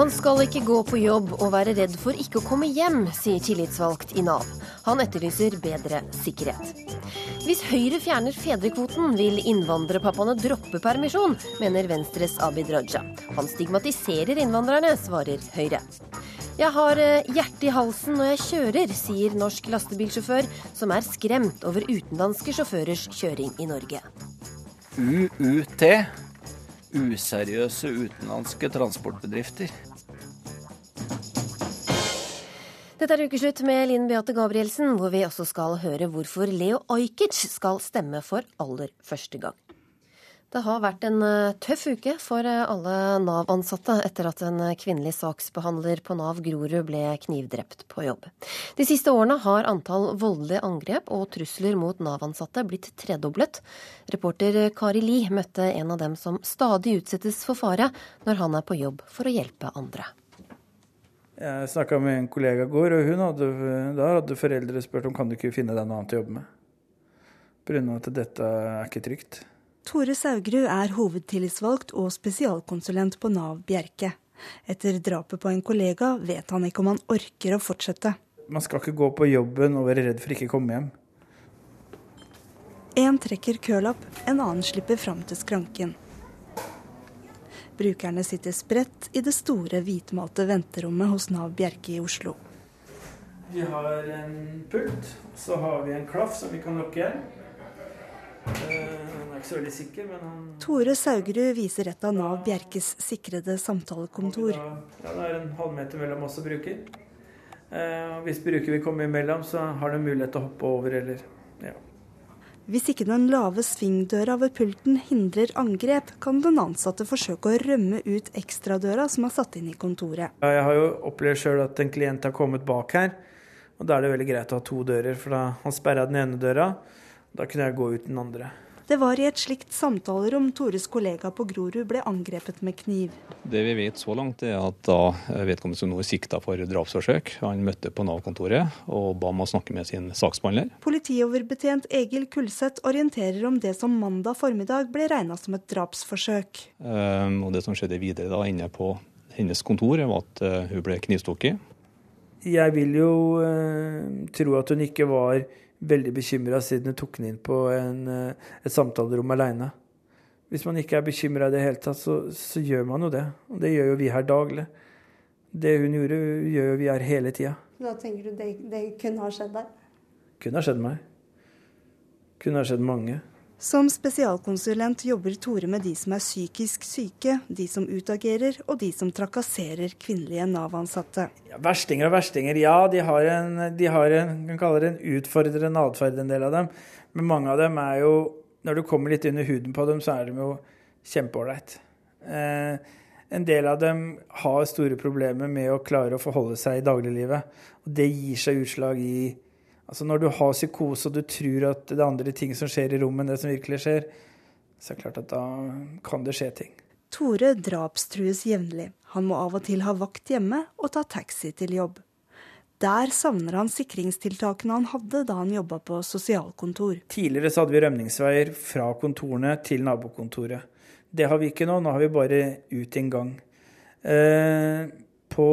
Man skal ikke gå på jobb og være redd for ikke å komme hjem, sier tillitsvalgt i Nav. Han etterlyser bedre sikkerhet. Hvis Høyre fjerner fedrekvoten, vil innvandrerpappaene droppe permisjon, mener Venstres Abid Raja. Han stigmatiserer innvandrerne, svarer Høyre. Jeg har eh, hjertet i halsen når jeg kjører, sier norsk lastebilsjåfør, som er skremt over utenlandske sjåførers kjøring i Norge. UUT useriøse utenlandske transportbedrifter. Dette er Ukeslutt med Linn Beate Gabrielsen, hvor vi også skal høre hvorfor Leo Ajkic skal stemme for aller første gang. Det har vært en eh, tøff uke for eh, alle Nav-ansatte etter at en kvinnelig saksbehandler på Nav Grorud ble knivdrept på jobb. De siste årene har antall voldelige angrep og trusler mot Nav-ansatte blitt tredoblet. Reporter Kari Li møtte en av dem som stadig utsettes for fare når han er på jobb for å hjelpe andre. Jeg snakka med en kollega i går, og hun hadde, da hadde foreldre spurt om kan du ikke finne deg noe annet å jobbe med. Pga. at dette er ikke trygt. Tore Saugerud er hovedtillitsvalgt og spesialkonsulent på Nav Bjerke. Etter drapet på en kollega vet han ikke om han orker å fortsette. Man skal ikke gå på jobben og være redd for ikke å komme hjem. En trekker kølapp, en annen slipper fram til skranken. Brukerne sitter spredt i det store hvitmalte venterommet hos Nav Bjerke i Oslo. Vi har en pult, så har vi en klaff som vi kan lukke igjen. Eh, han er ikke så veldig sikker, men han Tore Saugerud viser et av Nav Bjerkes sikrede samtalekontor. Ja, Det er en halvmeter mellom oss og bruker. Eh, hvis bruker vil komme imellom, så har de mulighet til å hoppe over eller ja. Hvis ikke den lave svingdøra ved pulten hindrer angrep, kan den ansatte forsøke å rømme ut ekstradøra som er satt inn i kontoret. Jeg har jo opplevd sjøl at en klient har kommet bak her. Og da er det veldig greit å ha to dører, for da han sperra den ene døra. Da kunne jeg gå ut den andre. Det var i et slikt samtalerom Tores kollega på Grorud ble angrepet med kniv. Det vi vet så langt, er at da vedkommende som nå er sikta for drapsforsøk, han møtte på Nav-kontoret og ba om å snakke med sin saksbehandler. Politioverbetjent Egil Kulseth orienterer om det som mandag formiddag ble regna som et drapsforsøk. Um, og Det som skjedde videre da inne på hennes kontor, var at uh, hun ble knivstukket. Jeg vil jo uh, tro at hun ikke var veldig bekymra siden hun tok den inn på en, eh, et samtalerom aleine. Hvis man ikke er bekymra i det hele tatt, så, så, gjør man jo det. Og det gjør jo vi her daglig. Det hun gjorde, gjør jo vi her hele tida. Da tenker du det, det kunne ha skjedd deg? Kunne ha skjedd meg. Kunne ha skjedd mange. Som spesialkonsulent jobber Tore med de som er psykisk syke, de som utagerer og de som trakasserer kvinnelige Nav-ansatte. Ja, verstinger og verstinger, ja. De har en, de har en kan kalle det en utfordrende atferd, en del av dem. Men mange av dem er jo Når du kommer litt under huden på dem, så er de jo kjempeålreit. Eh, en del av dem har store problemer med å klare å forholde seg i dagliglivet. Og det gir seg utslag i Altså Når du har psykose og du tror at det er andre ting som skjer i rommet enn det som virkelig skjer, så er det klart at da kan det skje ting. Tore drapstrues jevnlig. Han må av og til ha vakt hjemme og ta taxi til jobb. Der savner han sikringstiltakene han hadde da han jobba på sosialkontor. Tidligere så hadde vi rømningsveier fra kontorene til nabokontoret. Det har vi ikke nå. Nå har vi bare ut en gang. Eh, på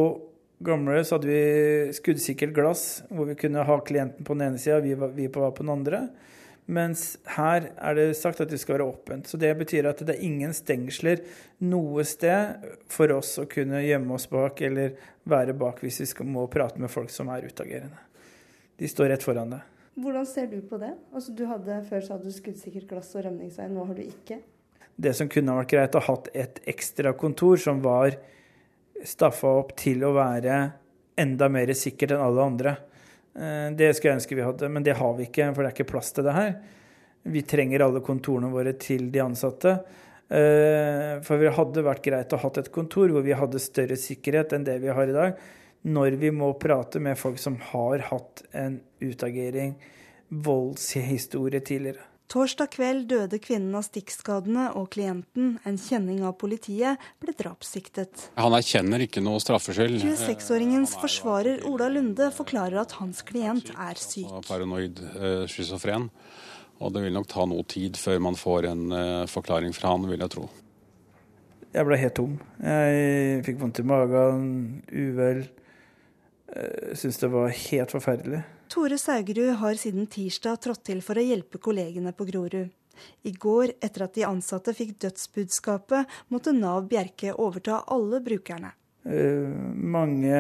gamle så hadde vi skuddsikkert glass, hvor vi kunne ha klienten på den ene sida, vi, vi på, på den andre. Mens her er det sagt at det skal være åpent. Så det betyr at det er ingen stengsler noe sted for oss å kunne gjemme oss bak eller være bak hvis vi skal, må prate med folk som er utagerende. De står rett foran deg. Hvordan ser du på det? Altså, du hadde, før så hadde du skuddsikkert glass og rømningsvei, nå har du ikke? Det som kunne vært greit, å ha hatt et ekstra kontor som var staffa opp til å være enda mer sikkert enn alle andre. Eh, det skulle jeg ønske vi hadde, men det har vi ikke, for det er ikke plass til det her. Vi trenger alle kontorene våre til de ansatte. Eh, for det hadde vært greit å ha et kontor hvor vi hadde større sikkerhet enn det vi har i dag, når vi må prate med folk som har hatt en utagering, voldshistorie tidligere. Torsdag kveld døde kvinnen av stikkskadene, og klienten, en kjenning av politiet, ble drapssiktet. Han erkjenner ikke noe straffskyld. 26-åringens forsvarer Ola Lunde forklarer at hans klient er syk. Paranoid eh, schizofren. Og det vil nok ta noe tid før man får en uh, forklaring fra han, vil jeg tro. Jeg ble helt tom. Jeg fikk vondt i magen, uvel. Jeg syntes det var helt forferdelig. Tore Saugerud har siden tirsdag trådt til for å hjelpe kollegene på Grorud. I går, etter at de ansatte fikk dødsbudskapet, måtte Nav Bjerke overta alle brukerne. Uh, mange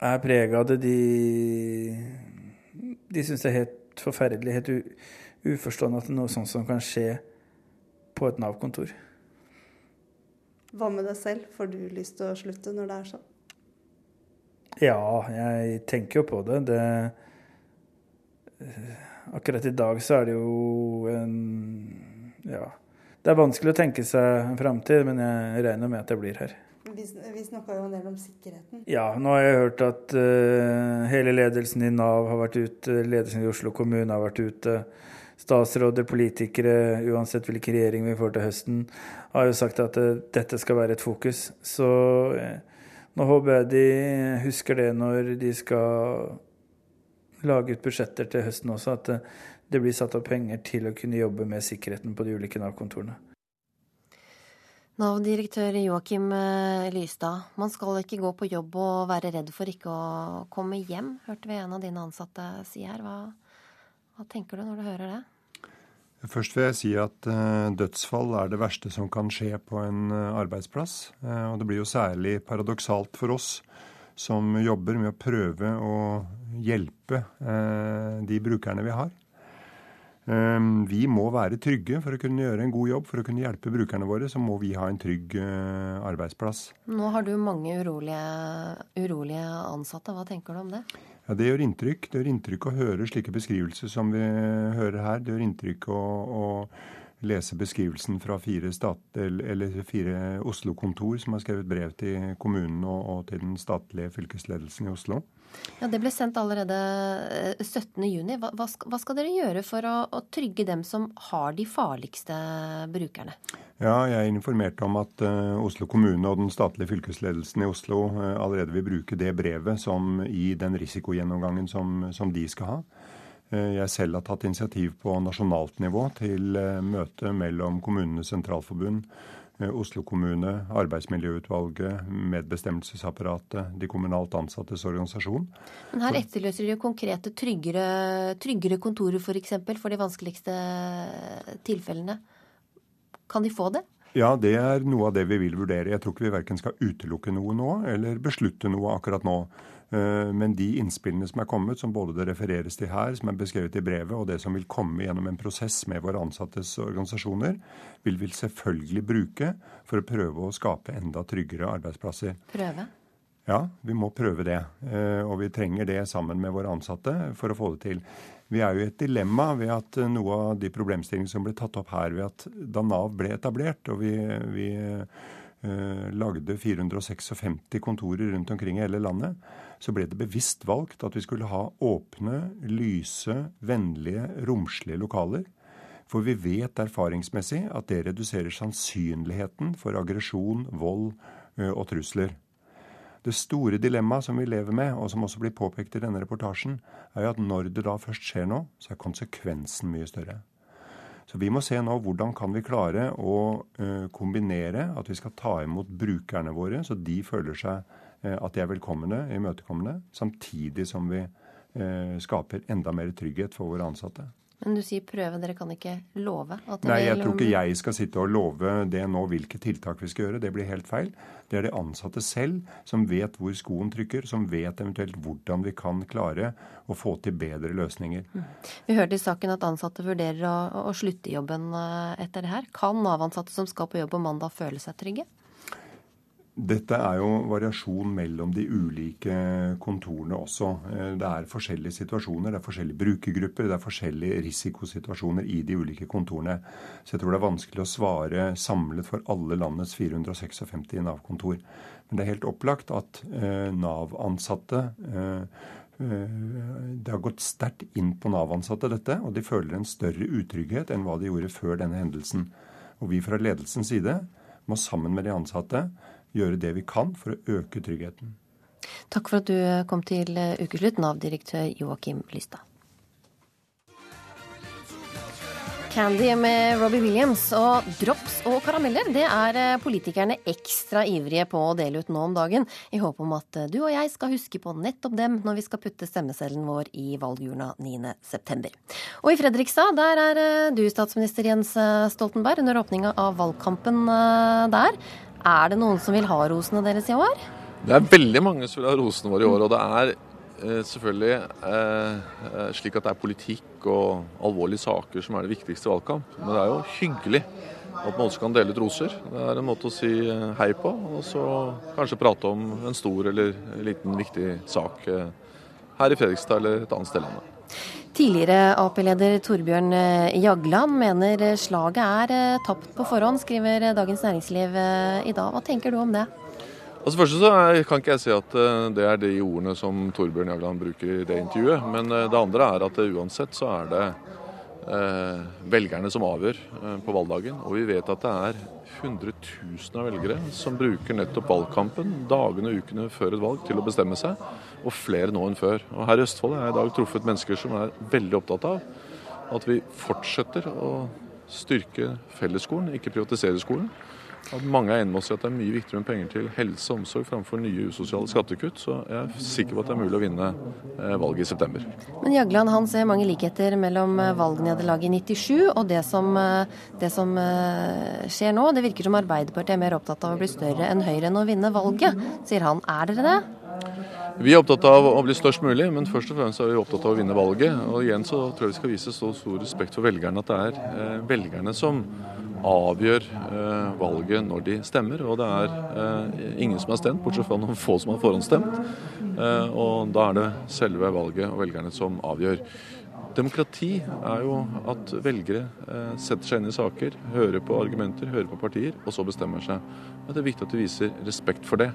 er prega av det. De, de syns det er helt forferdelig, helt uforstående at det er noe sånt som kan skje på et Nav-kontor. Hva med deg selv? Får du lyst til å slutte når det er sånn? Ja, jeg tenker jo på det. det akkurat i dag så er det jo en Ja. Det er vanskelig å tenke seg en framtid, men jeg regner med at jeg blir her. Vi, vi snakka jo en del om sikkerheten. Ja, nå har jeg hørt at uh, hele ledelsen i Nav har vært ute, ledelsen i Oslo kommune har vært ute. Statsråder, politikere, uansett hvilken regjering vi får til høsten, har jo sagt at uh, dette skal være et fokus. Så uh, nå håper jeg de husker det når de skal lage ut budsjetter til høsten også, at det blir satt av penger til å kunne jobbe med sikkerheten på de ulike Nav-kontorene. Nav-direktør Joakim eh, Lystad, man skal ikke gå på jobb og være redd for ikke å komme hjem, hørte vi en av dine ansatte si her. Hva, hva tenker du når du hører det? Først vil jeg si at uh, dødsfall er det verste som kan skje på en uh, arbeidsplass. Uh, og det blir jo særlig paradoksalt for oss som jobber med å prøve å hjelpe de brukerne vi har. Ehm, vi må være trygge for å kunne gjøre en god jobb. For å kunne hjelpe brukerne våre, så må vi ha en trygg eh, arbeidsplass. Nå har du mange urolige, urolige ansatte. Hva tenker du om det? Ja, Det gjør inntrykk. Det gjør inntrykk å høre slike beskrivelser som vi hører her. Det gjør inntrykk å, å lese beskrivelsen fra fire, fire Oslo-kontor som har skrevet brev til kommunen og, og til den statlige fylkesledelsen i Oslo. Ja, Det ble sendt allerede 17.6. Eh, hva, hva, hva skal dere gjøre for å, å, trygge dem som har de farligste brukerne? Ja, Jeg er informert om at uh, Oslo kommune og den statlige fylkesledelsen i Oslo uh, allerede vil bruke det brevet som i den risikogjennomgangen som, som de skal ha. Uh, jeg selv har tatt initiativ på nasjonalt nivå til møte mellom Kommunenes Sentralforbund Eh, Oslo kommune, Arbeidsmiljøutvalget, medbestemmelsesapparatet, de kommunalt ansattes organisasjon. Men her etterløser de konkrete, tryggere, tryggere kontorer f.eks. For, eksempel, for de vanskeligste tilfellene. Kan de få det? Ja, det er noe av det vi vil vurdere. Jeg tror ikke vi verken skal utelukke noe nå eller beslutte noe akkurat nå. Eh, men de innspillene som er kommet, som både det refereres til her, som er beskrevet i brevet, og det som vil komme gjennom en prosess med våre ansattes organisasjoner, vil vi selvfølgelig bruke for å prøve å skape enda tryggere arbeidsplasser. Prøve? Ja, vi må prøve det. Eh, og vi trenger det sammen med våre ansatte for å få det til. Vi er jo i et dilemma ved at noe av de problemstillingene som ble tatt opp her ved at da Nav ble etablert, og vi, vi eh, lagde 456 kontorer rundt omkring i hele landet, så ble det bevisst valgt at vi skulle ha åpne, lyse, vennlige, romslige lokaler. For vi vet erfaringsmessig at det reduserer sannsynligheten for aggresjon, vold og trusler. Det store dilemmaet som vi lever med, og som også blir påpekt i denne reportasjen, er jo at når det da først skjer noe, så er konsekvensen mye større. Så vi må se nå hvordan kan vi klare å kombinere at vi skal ta imot brukerne våre, så de føler seg at de er velkomne, imøtekommende, samtidig som vi eh, skaper enda mer trygghet for våre ansatte. Men du sier prøve, dere kan ikke love? Nei, jeg tror ikke jeg skal sitte og love det nå hvilke tiltak vi skal gjøre. Det blir helt feil. Det er de ansatte selv som vet hvor skoen trykker, som vet eventuelt hvordan vi kan klare å få til bedre løsninger. Mm. Vi hørte i saken at ansatte vurderer å, å slutte i jobben eh, etter det her. Kan Nav-ansatte som skal på jobb på mandag føle seg trygge? Dette er jo variasjon mellom de ulike kontorene også. Eh, det er forskjellige situasjoner, det er forskjellige brukergrupper, det er forskjellige risikosituasjoner i de ulike kontorene. Så jeg tror det er vanskelig å svare samlet for alle landets 456 Nav-kontor. Men det er helt opplagt at eh, Nav-ansatte eh, det har gått sterkt inn på Nav-ansatte, dette, og de føler en større utrygghet enn hva de gjorde før denne hendelsen. Og vi fra ledelsens side må sammen med de ansatte gjøre det vi kan for å øke tryggheten. Takk for at du kom til Ukeslutt, Nav-direktør Joakim Lystad. Candy med Robbie Williams og drops og karameller, det er eh, politikerne ekstra ivrige på å dele ut nå om dagen, i håp om at eh, du og jeg skal huske på nettopp dem når vi skal putte stemmeseddelen vår i valgurna 9.9. Og i Fredrikstad, der er eh, du statsminister Jens Stoltenberg under åpninga av valgkampen der. Er det noen som vil ha rosene deres i år? Det er veldig mange som vil ha rosene våre i år. og det er Eh, selvfølgelig eh, eh, slik at det er politikk og alvorlige saker som er det viktigste i valgkamp. Men det er jo hyggelig at man også kan dele ut roser. Det er en måte å si hei på, og så kanskje prate om en stor eller liten viktig sak her i Fredrikstad eller et annet sted i landet. Tidligere Ap-leder Torbjørn Jagland mener slaget er tapt på forhånd, skriver Dagens Næringsliv i dag. Hva tenker du om det? Altså Først så kan ikke jeg si at det er de ordene som Torbjørn Jagland bruker i det intervjuet. Men det andre er at uansett så er det velgerne som avgjør på valgdagen. Og vi vet at det er hundretusener av velgere som bruker nettopp valgkampen dagene og ukene før et valg til å bestemme seg, og flere nå enn før. Og Her i Østfold har jeg i dag truffet mennesker som er veldig opptatt av at vi fortsetter å styrke fellesskolen, ikke privatisere skolen. At mange er enige med oss i at det er mye viktigere med penger til helse og omsorg framfor nye usosiale skattekutt. Så jeg er sikker på at det er mulig å vinne eh, valget i september. Men Jagland han ser mange likheter mellom eh, valgnederlaget i 97 og det som, eh, det som skjer nå. Det virker som Arbeiderpartiet er mer opptatt av å bli større enn Høyre enn å vinne valget, sier han. Er dere det? Vi er opptatt av å bli størst mulig, men først og fremst er vi opptatt av å vinne valget. Og igjen så tror jeg vi skal vise så stor respekt for velgerne at det er velgerne som avgjør eh, valget når de stemmer. Og det er eh, ingen som har stemt, bortsett fra noen få som har forhåndsstemt. Eh, og da er det selve valget og velgerne som avgjør. Demokrati er jo at velgere setter seg inn i saker, hører på argumenter, hører på partier, og så bestemmer seg. Men Det er viktig at de viser respekt for det.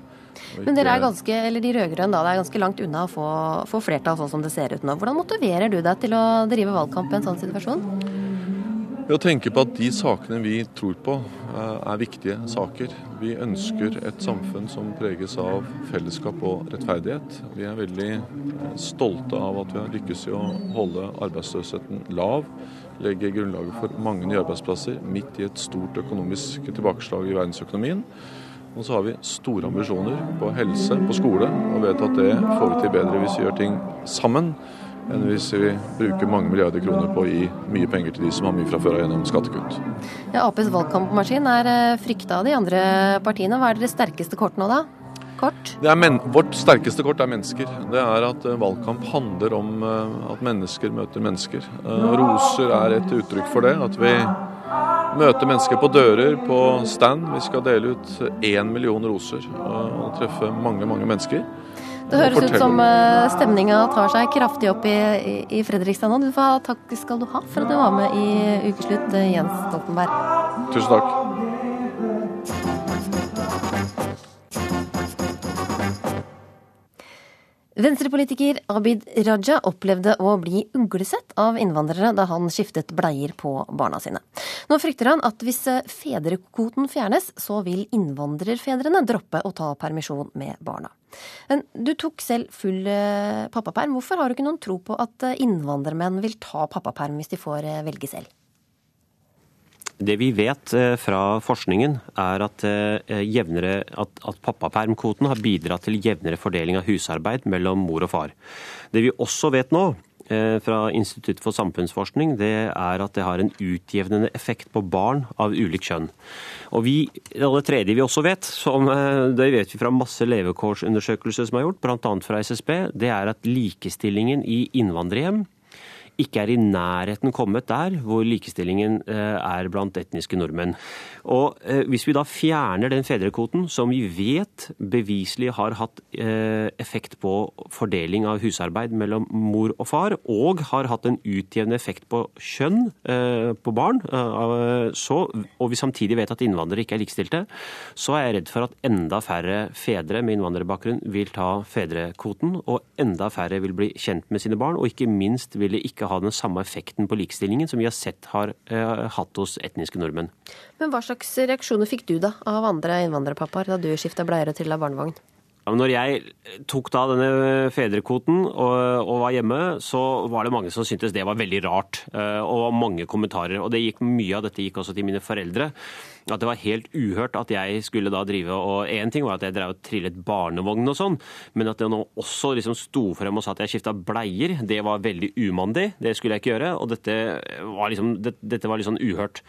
Men dere er ganske, eller de rød-grønne er ganske langt unna å få, få flertall sånn som det ser ut nå. Hvordan motiverer du deg til å drive valgkamp i en sånn situasjon? Ved å tenke på at de sakene vi tror på eh, er viktige saker. Vi ønsker et samfunn som preges av fellesskap og rettferdighet. Vi er veldig eh, stolte av at vi har lykkes i å holde arbeidsløsheten lav. Legge grunnlaget for mange nye arbeidsplasser midt i et stort økonomisk tilbakeslag i verdensøkonomien. Og så har vi store ambisjoner på helse, på skole, og vet at det får vi til bedre hvis vi gjør ting sammen enn hvis vi bruker mange milliarder kroner på å gi mye penger til de som har mye fra før av gjennom skattekutt. Ja, Aps valgkampmaskin er eh, frykta av de andre partiene. Hva er deres sterkeste kort nå, da? Kort? vårt sterkeste kort er mennesker. Det er at eh, valgkamp handler om eh, at mennesker møter mennesker. Roser er et uttrykk for det. At vi møter mennesker på dører, på stand. Vi skal dele ut én million roser og treffe mange, mange mennesker. Det høres ut som uh, stemninga tar seg kraftig opp i, i, Fredrikstad nå. Takk skal du ha for at du var med i Ukeslutt, eh, Jens Stoltenberg. Tusen takk. Venstrepolitiker Abid Raja opplevde å bli uglesett av innvandrere da han skiftet bleier på barna sine. Nå frykter han at hvis eh, fedrekvoten fjernes, så vil innvandrerfedrene droppe å ta permisjon med barna. Men du tok selv full eh, pappaperm. Hvorfor har du ikke noen tro på at eh, innvandrermenn vil ta pappaperm hvis de får velge selv? Det vi vet fra forskningen, er at, jevnere, at, at pappapermkvoten har bidratt til jevnere fordeling av husarbeid mellom mor og far. Det vi også vet nå, Eh, fra Institutt for samfunnsforskning, det er at det har en utjevnende effekt på barn av ulik kjønn. Og vi, Det tredje vi også vet, som eh, det vet vi fra masse levekårsundersøkelser som er gjort, bl.a. fra SSB, det er at likestillingen i innvandrerhjem ikke er i nærheten kommet der hvor likestillingen eh, er blant etniske nordmenn. Og eh, Hvis vi da fjerner den fedrekvoten, som vi vet beviselig har hatt eh, effekt på fordeling av husarbeid mellom mor og far, og har hatt en utjevnende effekt på kjønn på barn, så, og vi samtidig vet at innvandrere ikke er likestilte, så er jeg redd for at enda færre fedre med innvandrerbakgrunn vil ta fedrekvoten, og enda færre vil bli kjent med sine barn, og ikke minst vil det ikke ha den samme effekten på likestillingen som vi har sett har uh, hatt hos etniske nordmenn. Men hva slags reaksjoner fikk du da av andre innvandrerpappaer da du skifta bleier og trilla barnevogn? Når jeg tok da denne fedrekvoten og, og, var hjemme, så var det mange som syntes det var veldig rart. Eh, og mange kommentarer. Og det gikk, mye av dette gikk også til mine foreldre at det var helt uhørt at jeg skulle da drive og Én ting var at jeg drev og trillet barnevogn og sånn, men at det nå også liksom sto frem og sa at jeg skifta bleier, det var veldig umandig. Det skulle jeg ikke gjøre. Og dette var liksom, det, dette var sånn uhørt.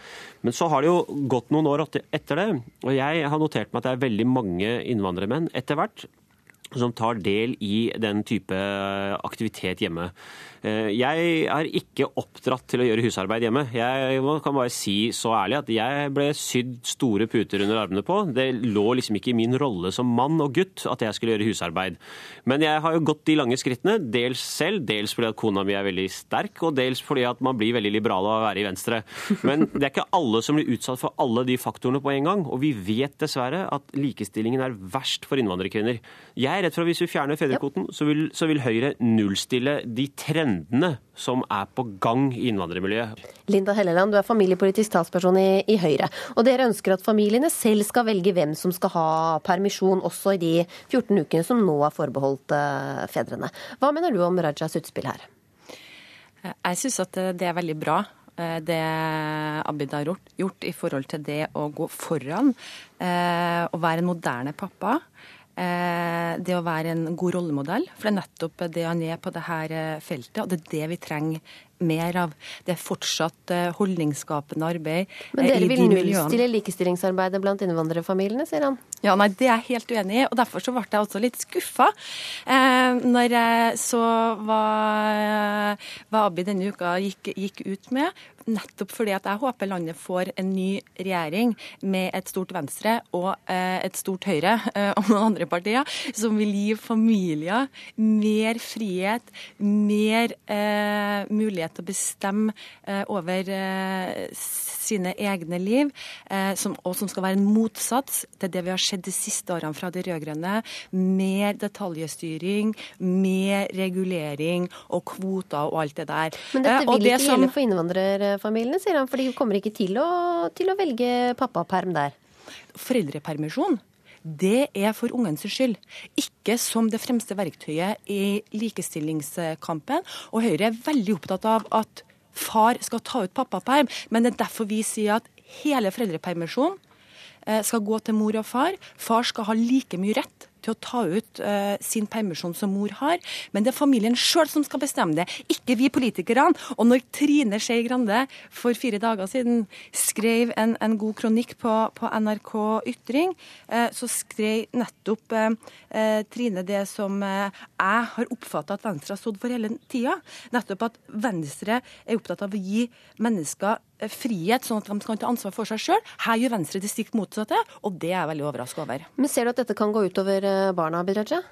Men så har det jo gått noen år etter det, og jeg har notert meg at det er veldig mange innvandrermenn etter hvert som tar del i den type aktivitet hjemme. Eh, jeg er ikke oppdratt til å gjøre husarbeid hjemme. Jeg kan bare si så ærlig at jeg ble sydd store puter under armene på. Det lå liksom ikke i min rolle som mann og gutt at jeg skulle gjøre husarbeid. Men jeg har jo gått de lange skrittene, dels selv, dels fordi at kona mi er veldig sterk, og dels fordi at man blir veldig liberal av å være i Venstre. Men det er ikke alle som blir utsatt for alle de faktorene på en gang. Og vi vet dessverre at likestillingen er verst for innvandrerkvinner. Jeg er redd for at hvis vi fjerner fedrekvoten, så vil, så vil Høyre nullstille de trendene trendene som er på gang i innvandrermiljøet. Linda Helleland, du er familiepolitisk talsperson i, i, Høyre. Og dere ønsker at familiene selv skal velge hvem som skal ha permisjon, også i de 14 ukene som nå er forbeholdt uh, fedrene. Hva mener du om Rajas utspill her? Jeg syns at det er veldig bra eh, det Abid har gjort, gjort, i forhold til det å gå foran eh, og være en moderne pappa. Eh, det å være en god rollemodell. For det er nettopp det han er på dette feltet, og det er det vi trenger mer av. Det er fortsatt eh, holdningsskapende arbeid Men dere vil nullstille likestillingsarbeidet blant innvandrerfamiliene, sier han? Ja, nei, Det er jeg helt uenig i. og Derfor så ble jeg også litt skuffa eh, når jeg så hva, hva Abid denne uka gikk, gikk ut med nettopp fordi at jeg håper landet får en ny regjering med et stort Venstre og eh, et stort Høyre eh, og noen andre partier, som vil gi familier mer frihet, mer eh, mulighet mulighet til å bestemme eh, over eh, sine egne liv, eh, som, og som skal være en motsats til det vi har sett de siste årene fra de rød-grønne. Mer detaljstyring, mer regulering og kvoter og alt det der. Men dette vil det ikke som... gjelde for innvandrerfamiliene, sier han, for de kommer ikke til å, til å velge pappaperm der. Foreldrepermisjon det er for ungens skyld, ikke som det fremste verktøyet i likestillingskampen. Og Høyre er veldig opptatt av at far skal ta ut pappaperm, men det er derfor vi sier at hele foreldrepermisjonen eh, skal gå til mor og far. Far skal ha like mye rett til å ta ut uh, sin permisjon som mor har, men det er familien sjøl som skal bestemme det, ikke vi politikerne. Og når Trine Skei Grande for fire dager siden skrev en, en god kronikk på, på NRK Ytring, uh, så skrev nettopp uh, Trine det som jeg har oppfatta at Venstre har stått for hele tida. Nettopp at Venstre er opptatt av å gi mennesker frihet, sånn at de skal ta ansvar for seg sjøl. Her gjør Venstre det stikk motsatte, og det er jeg veldig overraska over. Men ser du at dette kan gå utover barna, Biraja?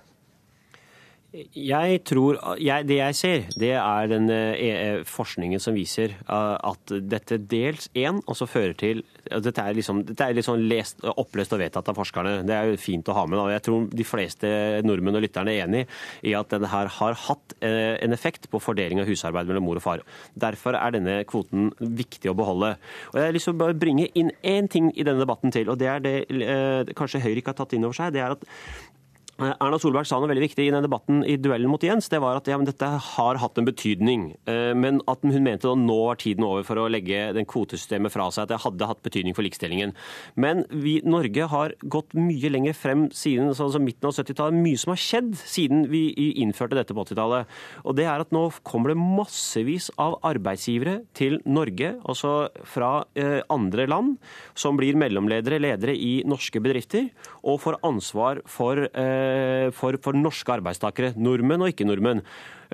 Jeg tror, jeg, Det jeg ser, det er den eh, forskningen som viser uh, at dette dels én også fører til Dette er liksom, dette er liksom lest, oppløst og vedtatt av forskerne. Det er jo fint å ha med. Da. Jeg tror de fleste nordmenn og lytterne er enig i at denne her har hatt en effekt på fordeling av husarbeid mellom mor og far. Derfor er denne kvoten viktig å beholde. Og Jeg har lyst til å bringe inn én ting i denne debatten til, og det er det kanskje Høyre ikke har tatt inn over seg. det er at Eh, Erna Solberg sa noe veldig viktig i den debatten i duellen mot Jens. Det var at ja, dette har hatt en betydning. Eh, men at hun mente at nå var tiden over for å legge den kvotesystemet fra seg. At det hadde hatt betydning for likestillingen. Men vi, Norge har gått mye lenger frem siden som midten av 70-tallet. Mye som har skjedd siden vi innførte dette på 80-tallet. Og det er at nå kommer det massevis av arbeidsgivere til Norge, altså fra eh, andre land, som blir mellomledere, ledere i norske bedrifter, og får ansvar for eh, Eh, for, for norske arbeidstakere. Nordmenn og ikke-nordmenn.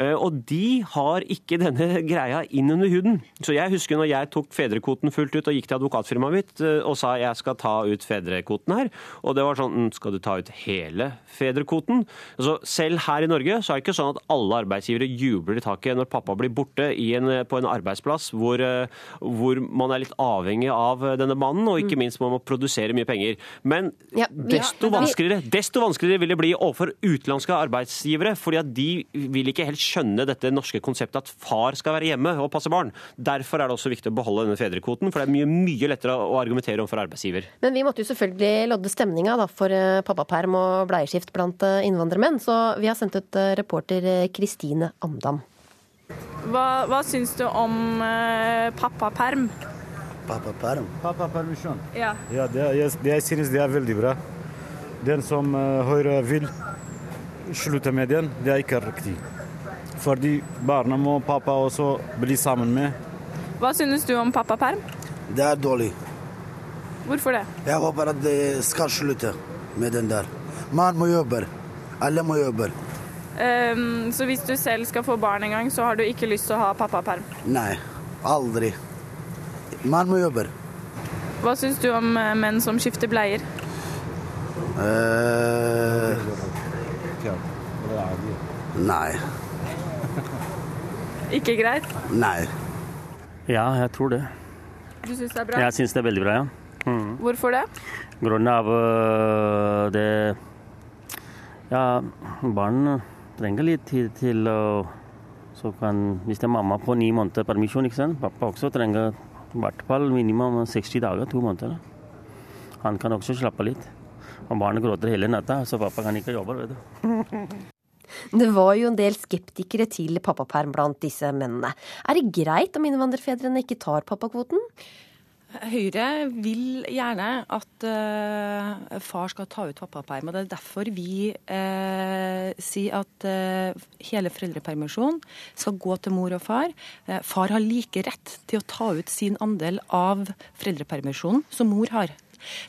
Eh, og de har ikke denne greia inn under huden. Så jeg husker når jeg tok fedrekvoten fullt ut og gikk til advokatfirmaet mitt eh, og sa jeg skal ta ut fedrekvoten her, og det var sånn «Mm, skal du ta ut hele fedrekvoten? Så selv her i Norge så er det ikke sånn at alle arbeidsgivere jubler i taket når pappa blir borte en, på en arbeidsplass hvor, hvor, man er litt avhengig av denne mannen, og ikke mm. minst man må produsere mye penger. Men ja, desto, vanskeligere, desto vanskeligere vil det bli overfor utenlandske arbeidsgivere, fordi at de vil ikke helt skjønne dette norske konseptet at far skal være hjemme og passe barn. Derfor er det også viktig å beholde denne fedrekvoten, for det er mye, mye lettere å argumentere overfor arbeidsgiver. Men vi måtte jo selvfølgelig lodde stemninga da, for eh, pappaperm og bleieskift blant eh, innvandrermenn, så vi har sendt ut eh, reporter Kristine Amdam. Hva, hva syns du om eh, pappaperm? Pappaperm? Pappapermisjon? Ja. ja det, jeg, jeg synes det er veldig bra. Den som uh, Høyre vil slutte med den, det er ikke riktig. Fordi barna må pappa også bli sammen med. Hva synes du om pappaperm? Det er dårlig. Hvorfor det? Jeg håper at det skal slutte med den der. Man må jobbe. Alle må jobbe. Um, så hvis du selv skal få barn en gang, så har du ikke lyst til å ha pappaperm? Nei, aldri. Man må jobbe. Hva syns du om uh, menn som skifter bleier? Uh, nei. Ikke greit? Nei. Ja, jeg tror det. Du syns det er bra? Jeg syns det er veldig bra, ja. Mm. Hvorfor det? Grunnen av uh, det Ja, barn trenger litt tid til å Så kan Hvis det er mamma på ni måneder permisjon, ikke sant. Pappa også trenger i hvert fall minimum 60 dager, to måneder. Han kan også slappe litt. Og barnet gråter hele natta, så pappa kan ikke jobbe, vet du. Det var jo en del skeptikere til pappaperm blant disse mennene. Er det greit om innvandrerfedrene ikke tar pappakvoten? Høyre vil gjerne at uh, far skal ta ut pappaperm. og Det er derfor vi uh, sier at uh, hele foreldrepermisjonen skal gå til mor og far. far har like rett til å ta ut sin andel av foreldrepermisjonen som mor har.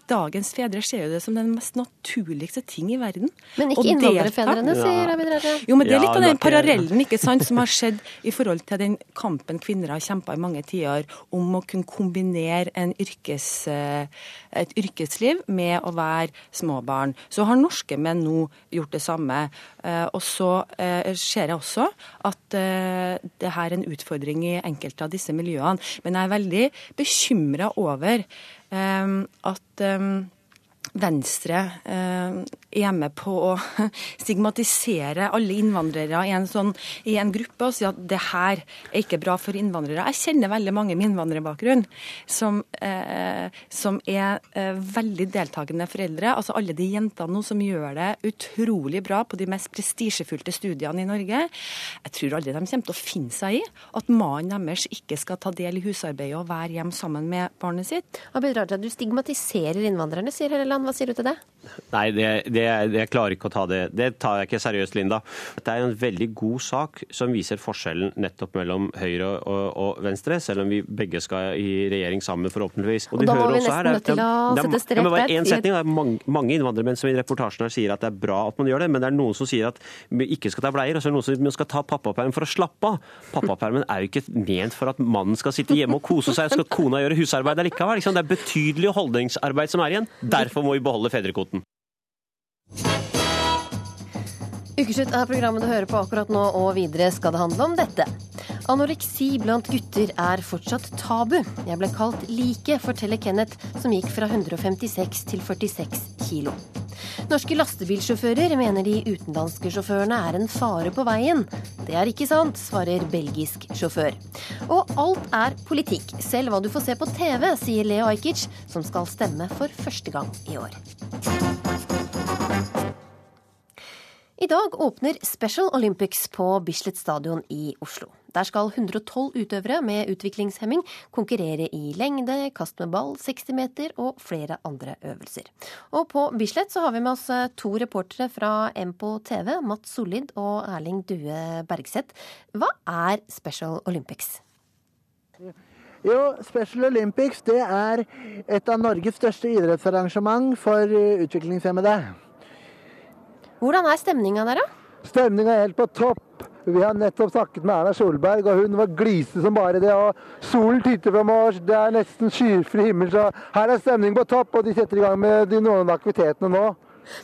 Dagens fedre ser jo det som den mest naturligste ting i verden. Men ikke innvandrerfedrene, sier Abid Raja. Jo, men det er litt av den parallellen ikke sant, som har skjedd i forhold til den kampen kvinner har kjempa i mange tiår om å kunne kombinere yrkes, eh, et yrkesliv med å være småbarn. Så har norske menn nå gjort det samme. Eh, og så eh, ser jeg også at det her er en utfordring i enkelte av disse miljøene. Men jeg er veldig bekymra over at ehm, Venstre eh, er med på å stigmatisere alle innvandrere i en, sånn, i en gruppe og si at det her er ikke bra for innvandrere. Jeg kjenner veldig mange med innvandrerbakgrunn som, eh, som er eh, veldig deltakende foreldre. Altså alle de jentene nå som gjør det utrolig bra på de mest prestisjefylte studiene i Norge. Jeg tror aldri de kommer til å finne seg i at mannen deres ikke skal ta del i husarbeidet og være hjemme sammen med barnet sitt. Abid Raja, du stigmatiserer innvandrerne, sier Helleland. Hva sier du til det? Nei, det, det, jeg klarer ikke å ta det. Det tar jeg ikke seriøst, Linda. Dette er en veldig god sak som viser forskjellen nettopp mellom Høyre og, og Venstre, selv om vi begge skal i regjering sammen, forhåpentligvis. Og, og da må vi nesten nødt til å sette strek der. En setning, det er mange, mange innvandrermenn som i reportasjen her sier at det er bra at man gjør det, men det er noen som sier at vi ikke skal ta bleier, og så er det noen som skal ta pappaperm for å slappe av. Pappapermen er jo ikke ment for at mannen skal sitte hjemme og kose seg, og skal kona gjøre husarbeid allikevel. Det er betydelig holdningsarbeid som er igjen. Derfor vi beholde fedrekvoten. Ukeslutt er programmet du hører på akkurat nå, og videre skal det handle om dette. Anoreksi blant gutter er fortsatt tabu. Jeg ble kalt like, forteller Kenneth, som gikk fra 156 til 46 kilo. Norske lastebilsjåfører mener de utenlandske sjåførene er en fare på veien. Det er ikke sant, svarer belgisk sjåfør. Og alt er politikk, selv hva du får se på TV, sier Leo Ajkic, som skal stemme for første gang i år. I dag åpner Special Olympics på Bislett stadion i Oslo. Der skal 112 utøvere med utviklingshemming konkurrere i lengde, kast med ball, 60 meter og flere andre øvelser. Og på Bislett så har vi med oss eh, to reportere fra MPO TV, Mats Sollid og Erling Due Bergseth. Hva er Special Olympics? Jo, Special Olympics det er et av Norges største idrettsarrangement for eh, utviklingshemmede. Hvordan er stemninga der, da? Stemninga er helt på topp. Vi har nettopp snakket med Erna Solberg, og hun var glise som bare det. og Solen titter mars, det er nesten skyfri himmel, så her er stemningen på topp. Og de setter i gang med de noen av aktivitetene nå.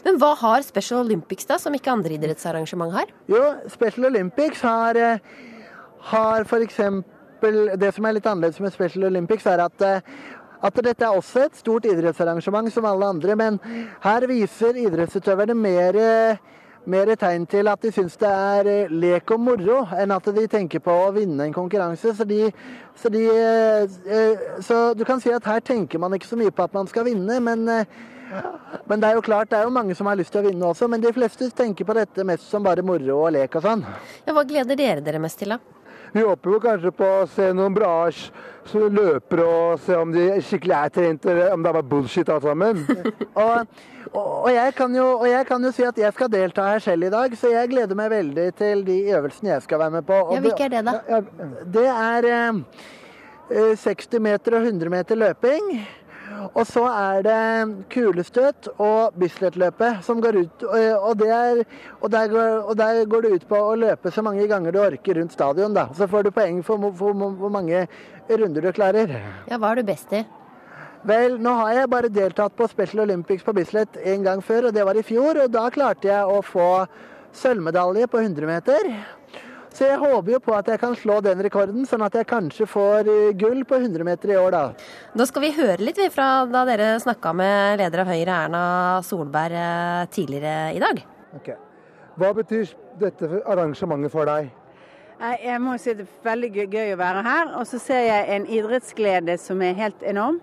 Men hva har Special Olympics da, som ikke andre idrettsarrangement har? Jo, Special Olympics har, eh, har f.eks. Det som er litt annerledes med Special Olympics, er at eh, at dette er også et stort idrettsarrangement som alle andre, men her viser idrettsutøverne mer, mer tegn til at de syns det er eh, lek og moro, enn at de tenker på å vinne en konkurranse. Så, de, så, de, eh, så du kan si at her tenker man ikke så mye på at man skal vinne, men, eh, men det er jo klart, det er jo mange som har lyst til å vinne også. Men de fleste tenker på dette mest som bare moro og lek og sånn. Ja, hva gleder dere dere mest til, da? Vi håper jo kanskje på å se noen bra løpere og se om de skikkelig er trent, eller om det er bare bullshit alt sammen. og, og, og, jeg jo, og, jeg kan jo, si at jeg skal delta her selv i dag, så jeg gleder meg veldig til de øvelsene jeg skal være med på. Og ja, Hvilke er det, da? Ja, det er eh, 60 meter og 100 meter løping. Og så er det kulestøt og Bislett-løpet som går ut. Og, der, og, der går, og, der, går, det ut på å løpe så mange ganger du orker rundt stadion. Da. Så får du poeng for hvor mange runder du klarer. Ja, Hva er du best i? Vel, nå har jeg bare deltatt på Special Olympics på Bislett en gang før, og det var i fjor. Og da klarte jeg å få sølvmedalje på 100 meter. Så jeg håper jo på at jeg kan slå den rekorden, sånn at jeg kanskje får eh, gull på 100 meter i år, da. Da skal vi høre litt fra da dere snakka med leder av Høyre, Erna Solberg, eh, tidligere i dag. Okay. Hva betyr dette arrangementet for deg? Jeg må si det er veldig gøy å være her. Og så ser jeg en idrettsglede som er helt enorm.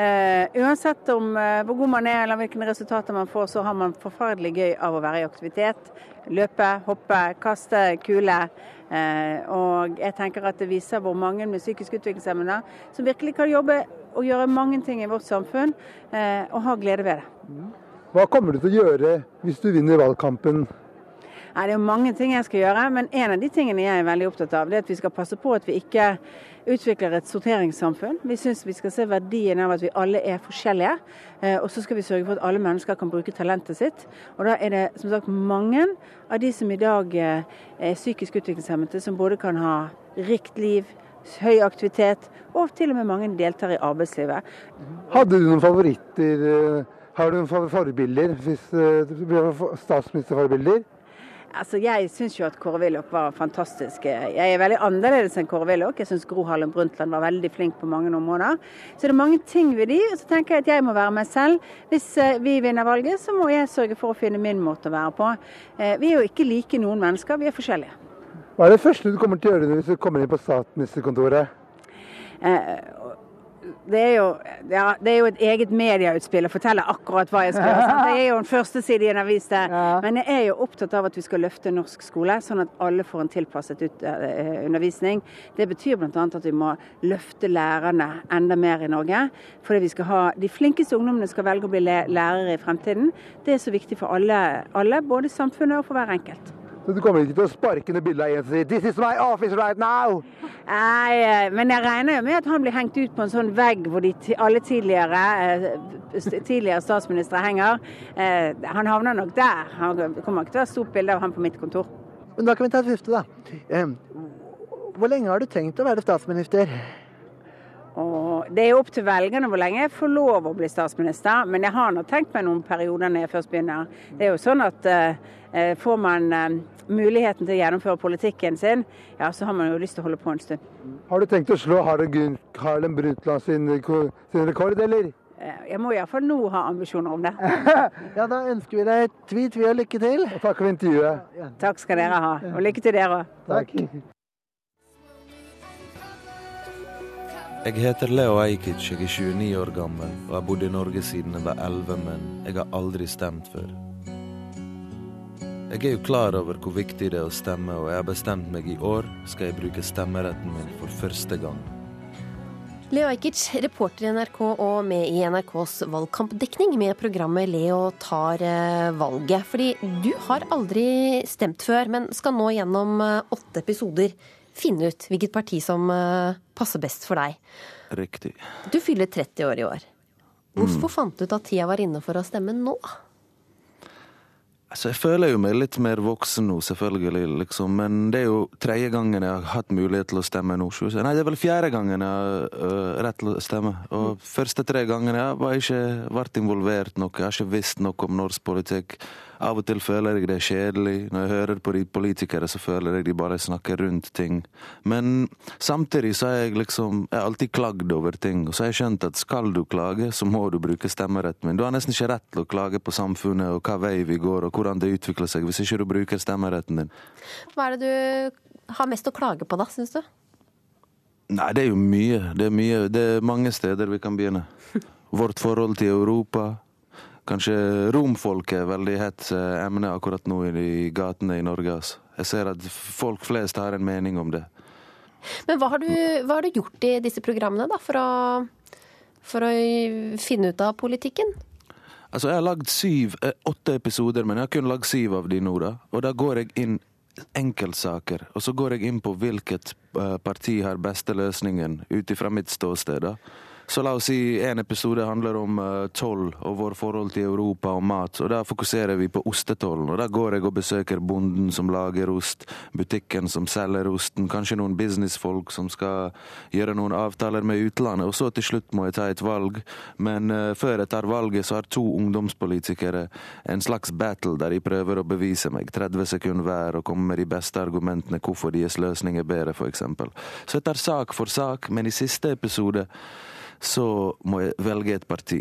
Uh, uansett om uh, hvor god man er eller hvilke resultater man får, så har man forferdelig gøy av å være i aktivitet. Løpe, hoppe, kaste kule. Uh, og jeg tenker at det viser hvor mange med psykisk utviklingshemmede som virkelig kan jobbe og gjøre mange ting i vårt samfunn, og ha glede ved det. Hva kommer du til å gjøre hvis du vinner valgkampen? Nei, Det er mange ting jeg skal gjøre, men en av de tingene jeg er veldig opptatt av, det er at vi skal passe på at vi ikke utvikler et sorteringssamfunn. Vi syns vi skal se verdien av at vi alle er forskjellige. Eh, og så skal vi sørge for at alle mennesker kan bruke talentet sitt. Og da er det som sagt mange av de som i dag eh, er psykisk utviklingshemmede, som både kan ha rikt liv, høy aktivitet, og til og med mange deltar i arbeidslivet. Hadde du noen favoritter? Eh, har du noen forbilder? Hvis statsministerforbilder? Altså, Jeg syns jo at Kåre Willoch var fantastisk. Jeg er veldig annerledes enn Kåre Willoch. Jeg syns Gro Harlem Brundtland var veldig flink på mange områder. Så det er mange ting ved de, og så tenker jeg at jeg må være meg selv. Hvis eh, vi vinner valget, så må jeg sørge for å finne min måte å være på. Eh, vi er jo ikke like noen mennesker, vi er forskjellige. Hva er det første du kommer til å gjøre hvis du kommer inn på statsministerkontoret? Eh, det er, jo, ja, det er jo et eget medieutspill å fortelle akkurat hva jeg skal gjøre. Sant? Det er jo en førsteside i en avis, det. Men jeg er jo opptatt av at vi skal løfte norsk skole, sånn at alle får en tilpasset ut, uh, undervisning. Det betyr bl.a. at vi må løfte lærerne enda mer i Norge. Fordi vi skal ha De flinkeste ungdommene skal velge å bli lærere i fremtiden. Det er så viktig for alle, alle både samfunnet og for hver enkelt. Så du kommer ikke til å sparke ned bildet av en som sier 'This is my office right now'? Nei, eh, men jeg regner jo med at han blir hengt ut på en sånn vegg hvor de alle tidligere, eh, tidligere statsministre henger. Eh, han havner nok der. Han kommer ikke til å ha stort bilde av han på mitt kontor. Men da kan vi ta et siste, da. Hvor lenge har du tenkt å være statsminister? Og det er jo opp til velgerne hvor lenge jeg får lov å bli statsminister, men jeg har nå tenkt meg noen perioder når jeg først begynner. Det er jo sånn at uh, får man uh, muligheten til å gjennomføre politikken sin, ja, så har man jo lyst til å holde på en stund. Har du tenkt å slå Harlem Brundtland sin, sin rekord, eller? Eh, jeg må iallfall nå ha ambisjoner om det. ja, Da ønsker vi deg tvi, tvi og lykke til. Og takk for intervjuet. Takk skal dere ha. Og lykke til dere òg. Jeg heter Leo Ajkic, jeg er 29 år gammel og har bodd i Norge siden jeg var 11, men jeg har aldri stemt før. Jeg er jo klar over hvor viktig det er å stemme, og jeg har bestemt meg i år skal jeg bruke stemmeretten min for første gang. Leo Ajkic, reporter i NRK og med i NRKs valgkampdekning med programmet Leo tar eh, valget. Fordi du har aldri stemt før, men skal nå gjennom eh, åtte episoder finne ut hvilket parti som eh, passer best for deg. Riktig. Du fyller 30 år i år. Hvorfor mm. fant du ut at tida var inne for å stemme nå? Altså, jeg føler jo meg litt mer voksen nå, selvfølgelig, liksom. Men det er jo tredje gangen jeg har hatt mulighet til å stemme nå. Nei, det er vel fjerde gangen jeg har uh, rett til å stemme. Og mm. første tre gangene jeg var ikke vært involvert noe. Jeg har ikke visst noe om norsk politikk. Av og til føler jeg det er kjedelig. Når jeg hører på de politikere, så føler jeg de bare snakker rundt ting. Men samtidig så har jeg liksom Jeg har alltid klagd over ting. Og så har jeg skjønt at skal du klage, så må du bruke stemmeretten min. Du har nesten ikke rett til å klage på samfunnet og hva vei vi går og hvordan det utvikler seg, hvis ikke du bruker stemmeretten din. Hva er det du har mest å klage på da, syns du? Nei, det er jo mye. Det er mye. Det er mange steder vi kan begynne. Vårt forhold til Europa. Kanskje romfolket er veldig hett eh, emne akkurat nå i gatene i Norge. Altså. Jeg ser at folk flest har en mening om det. Men hva har du, hva har du gjort i disse programmene da, for å, for å finne ut av politikken? Altså, jeg har lagd syv, eh, åtte episoder, men jeg har kun lagd syv av de nå, da. Og da går jeg inn enkeltsaker, og så går jeg inn på hvilket eh, parti har beste løsningen ut ifra mitt ståsted. da. Så la oss si en episode handler om uh, toll og vår forhold til Europa og mat. og Da fokuserer vi på ostetollen. og Da går jeg og besøker bonden som lager ost, butikken som selger osten, kanskje noen businessfolk som skal gjøre noen avtaler med utlandet. Og så til slutt må jeg ta et valg. Men uh, før jeg tar valget, så har to ungdomspolitikere en slags battle der de prøver å bevise meg. 30 sekunder hver og komme med de beste argumentene hvorfor deres løsning er bedre, f.eks. Så jeg tar sak for sak, men i siste episode så må jeg velge et parti.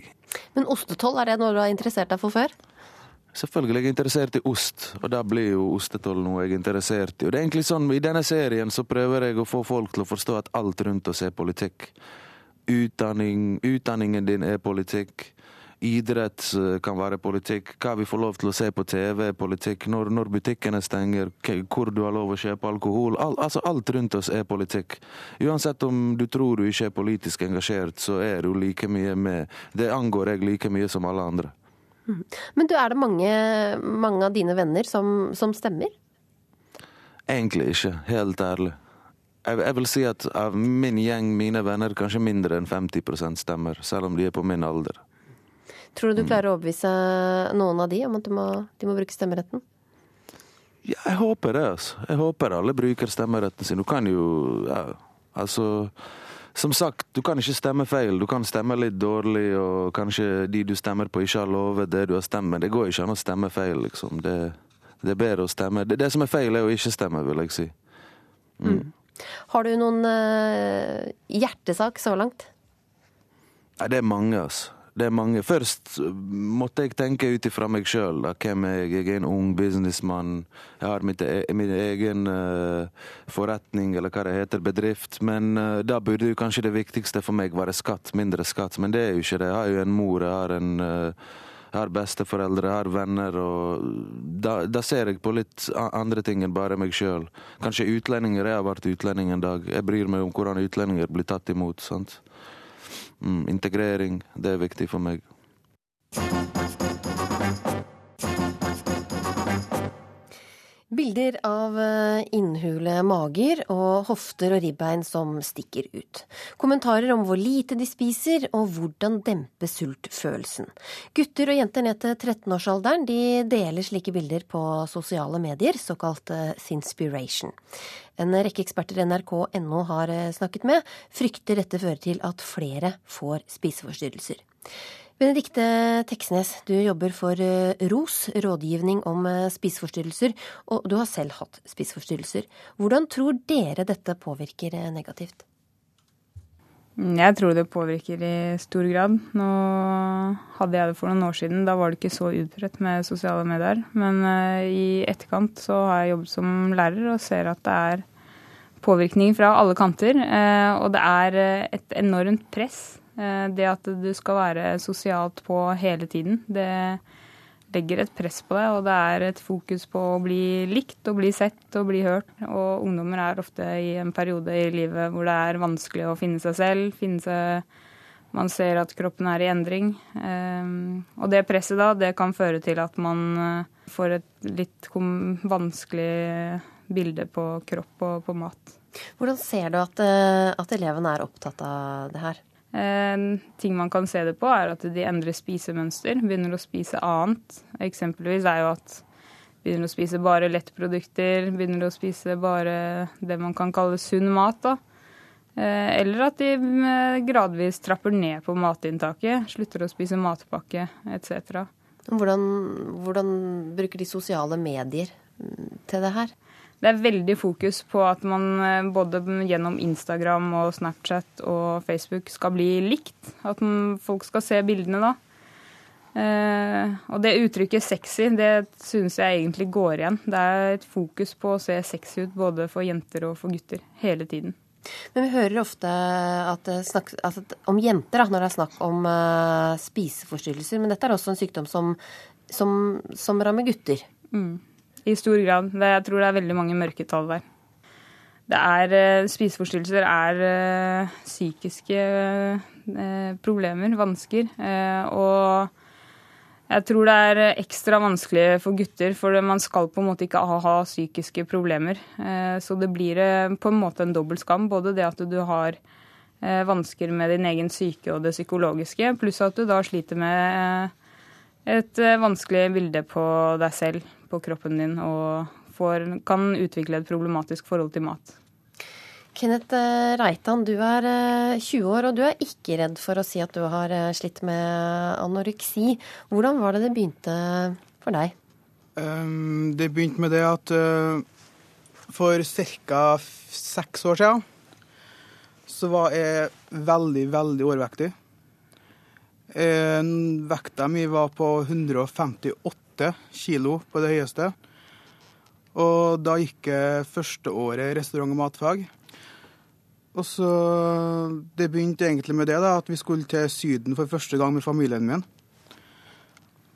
Men ostetoll, er det noe du har interessert deg for før? Selvfølgelig er jeg interessert i ost, og da blir jo ostetoll noe jeg er interessert i. Og det er egentlig sånn, I denne serien så prøver jeg å få folk til å forstå at alt rundt oss er politikk. Utdanning, utdanningen din er politikk. Idrett eh, kan være politikk. Hva vi får lov til å se på TV politikk. Når, når butikkene stenger, hvor du har lov å kjøpe alkohol. All, altså alt rundt oss er politikk. Uansett om du tror du ikke er politisk engasjert, så er du like mye med. Det angår jeg like mye som alle andre. Mhm. Men du, er det mange, mange av dine venner som, som stemmer? Egentlig ikke, helt ærlig. Jeg, vil si at av min gjeng, mine venner, kanskje mindre enn 50 stemmer, selv om de er på min alder. Tror du du klarer å overbevise noen av de om at de må, de må bruke stemmeretten? Ja, jeg håper det, altså. Jeg håper alle bruker stemmeretten sin. Du kan jo ja, altså som sagt, du kan ikke stemme feil. Du kan stemme litt dårlig, og kanskje de du stemmer på, ikke har lovet det du har stemt, men det går ikke an å stemme feil, liksom. Det, det er bedre å stemme. Det, det, som er feil, er å ikke stemme, vil jeg si. Mm. Mm. Har du noen uh, hjertesak så langt? Nei, det er mange, altså. Det er mange. Først måtte jeg tenke ut ifra meg sjøl. Hvem er jeg? Jeg er en ung businessmann. Jeg har mitt, e min egen uh, forretning, eller hva det heter, bedrift. Men uh, da burde jo kanskje det viktigste for meg være skatt. Mindre skatt. Men det er jo ikke det. Jeg har jo en mor, jeg har en uh, jeg har besteforeldre, jeg har venner, og da, da, ser jeg på litt andre ting enn bare meg sjøl. Kanskje utlendinger. Jeg har vært utlending en dag. Jeg bryr meg om hvordan utlendinger blir tatt imot. sant? Mm, integrering, det er viktig for meg. Bilder av eh, innhule mager og hofter og ribbein som stikker ut. Kommentarer om hvor lite de spiser og hvordan dempe sultfølelsen. Gutter og jenter ned til 13-årsalderen de deler slike bilder på sosiale medier, såkalt Sinspiration. En rekke eksperter nrk.no har eh, snakket med, frykter dette fører til at flere får spiseforstyrrelser. Benedikte Teksnes, du jobber for eh, ROS, rådgivning om eh, spiseforstyrrelser, og du har selv hatt spiseforstyrrelser. Hvordan tror dere dette påvirker eh, negativt? Jeg tror det påvirker i stor grad. Nå hadde jeg det for noen år siden. Da var det ikke så utbredt med sosiale medier. Men i etterkant så har jeg jobbet som lærer og ser at det er påvirkning fra alle kanter. Og det er et enormt press det at du skal være sosialt på hele tiden, det legger et press på deg, og det er et fokus på å bli likt og bli sett og bli hørt. Og ungdommer er ofte i en periode i livet hvor det er vanskelig å finne seg selv. finne seg man ser at kroppen er i endring. Um, og det presset da, det kan føre til at man uh, får et litt vanskelig bilde på kropp og på mat. Hvordan ser du at, uh, at elevene er opptatt av det her? Ting man kan se det på, er at de endrer spisemønster, begynner å spise annet. Eksempelvis er jo at begynner å spise bare lettprodukter, begynner å spise bare det man kan kalle sunn mat. da. Eh, eller at de eh, gradvis trapper ned på matinntaket, slutter å spise matpakke etc. Hvordan, hvordan bruker de sosiale medier mm, til det her? Det er veldig fokus på at man eh, både gjennom Instagram og Snapchat og Facebook skal bli likt. At folk skal se bildene da. Eh, og det uttrykket 'sexy' det syns jeg egentlig går igjen. Det er et fokus på å se sexy ut både for jenter og for gutter hele tiden. Men vi hører ofte at snakk, altså, om jenter da, når det er snakk om uh, spiseforstyrrelser. Men dette er også en sykdom som, som, som rammer gutter. Mm. I stor grad. Det, jeg tror det er veldig mange mørketall der. Det er, uh, spiseforstyrrelser er uh, psykiske problemer, vansker. og jeg tror det er ekstra vanskelig for gutter, for man skal på en måte ikke ha, psykiske problemer. Eh, så det blir eh, på en måte en dobbel skam. Både det at du har eh, vansker med din egen syke og det psykologiske, pluss at du da sliter med et vanskelig bilde på deg selv, på kroppen din, og får, kan utvikle et problematisk forhold til mat. Kenneth eh, Reitan, du er 20 eh, år, og du er ikke redd for å si at du har eh, slitt med anoreksi. Hvordan var det det begynte for deg? Um, det begynte med det at uh, for ca. seks år siden så var jeg veldig, veldig overvektig. Uh, vekta mi var på 158 kilo på det høyeste. Og da gikk jeg første året restaurant- og matfag. Og så Det begynte egentlig med det, da, at vi skulle til Syden for første gang med familien min.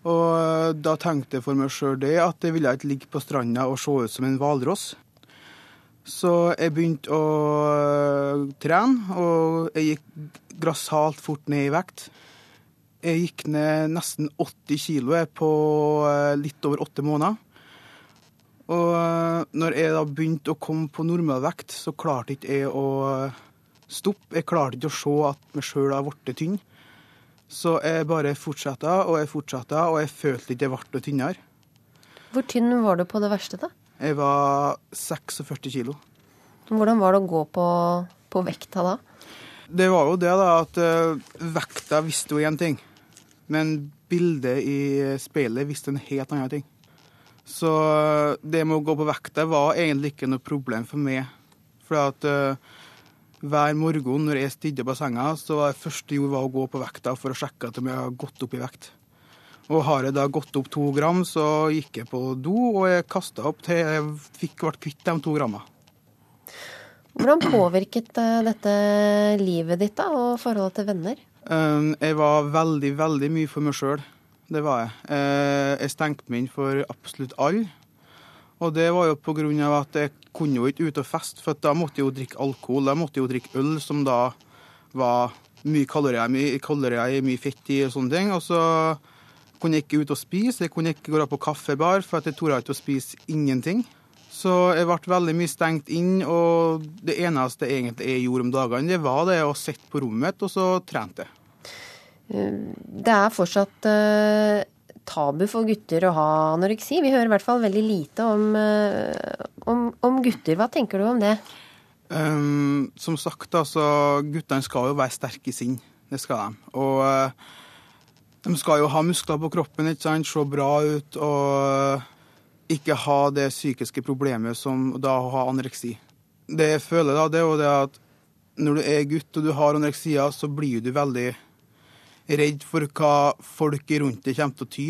Og eh, da tenkte jeg for meg sjøl det, at jeg ville ikke ligge på stranda og se ut som en hvalross. Så jeg begynte å eh, trene, og jeg gikk grassat fort ned i vekt. Jeg gikk ned nesten 80 kilo på eh, litt over åtte måneder. Og eh, når jeg da begynte å komme på normalvekt, så klarte ikke jeg å eh, stoppe. Jeg klarte ikke å se at meg sjøl har blitt tynn. Så jeg bare fortsatte og jeg fortsatte, og jeg følte ikke jeg ble tynnere. Hvor tynn var du på det verste, da? Jeg var 46 kilo. Hvordan var det å gå på, på vekta da? Det var jo det, da, at vekta visste jo én ting. Men bildet i speilet visste en helt annen ting. Så det med å gå på vekta var egentlig ikke noe problem for meg. For at uh, hver morgen når jeg stidde på senga, så var det første jeg gjorde å gå på vekta for å sjekke at jeg har gått opp i vekt. Og har jeg da gått opp to gram, så gikk jeg på do, og jeg kasta opp til jeg fikk ble kvitt de to gramma. Hvordan påvirket eh, dette livet ditt da, og forholdet til venner? Jeg var veldig, veldig mye for meg sjøl. Det var jeg. Eh, jeg stengte meg inn for absolutt alle. Og det var jo av at jeg kunne jo ikke ut og feste, for da måtte jeg jo drikke alkohol. Da måtte jeg jo drikke øl, som da var mye kalorier, mye, kalorier, mye fett i og sånne ting. Og så kunne jeg ikke ut og spise. Jeg kunne ikke gå på kaffebar, for jeg torde ikke å spise ingenting. Så jeg ble veldig mye stengt inn, og det eneste egentlig jeg gjorde om dagene, det var det å sitte på rommet mitt, og så trente jeg. Det er fortsatt uh, tabu for gutter å ha anoreksi. Vi hører i hvert fall veldig lite om, uh, om, om gutter. Hva tenker du om det? Um, som sagt, altså, guttene skal jo være sterke i sinn. Det skal de. Og de skal jo ha muskler på kroppen, ikke sant? se bra ut og ikke ha det psykiske problemet som da å ha anoreksi. Det jeg føler, da, det er jo det at når du er gutt og du har anoreksia, så blir du veldig redd for hva folk rundt deg kommer til å ty.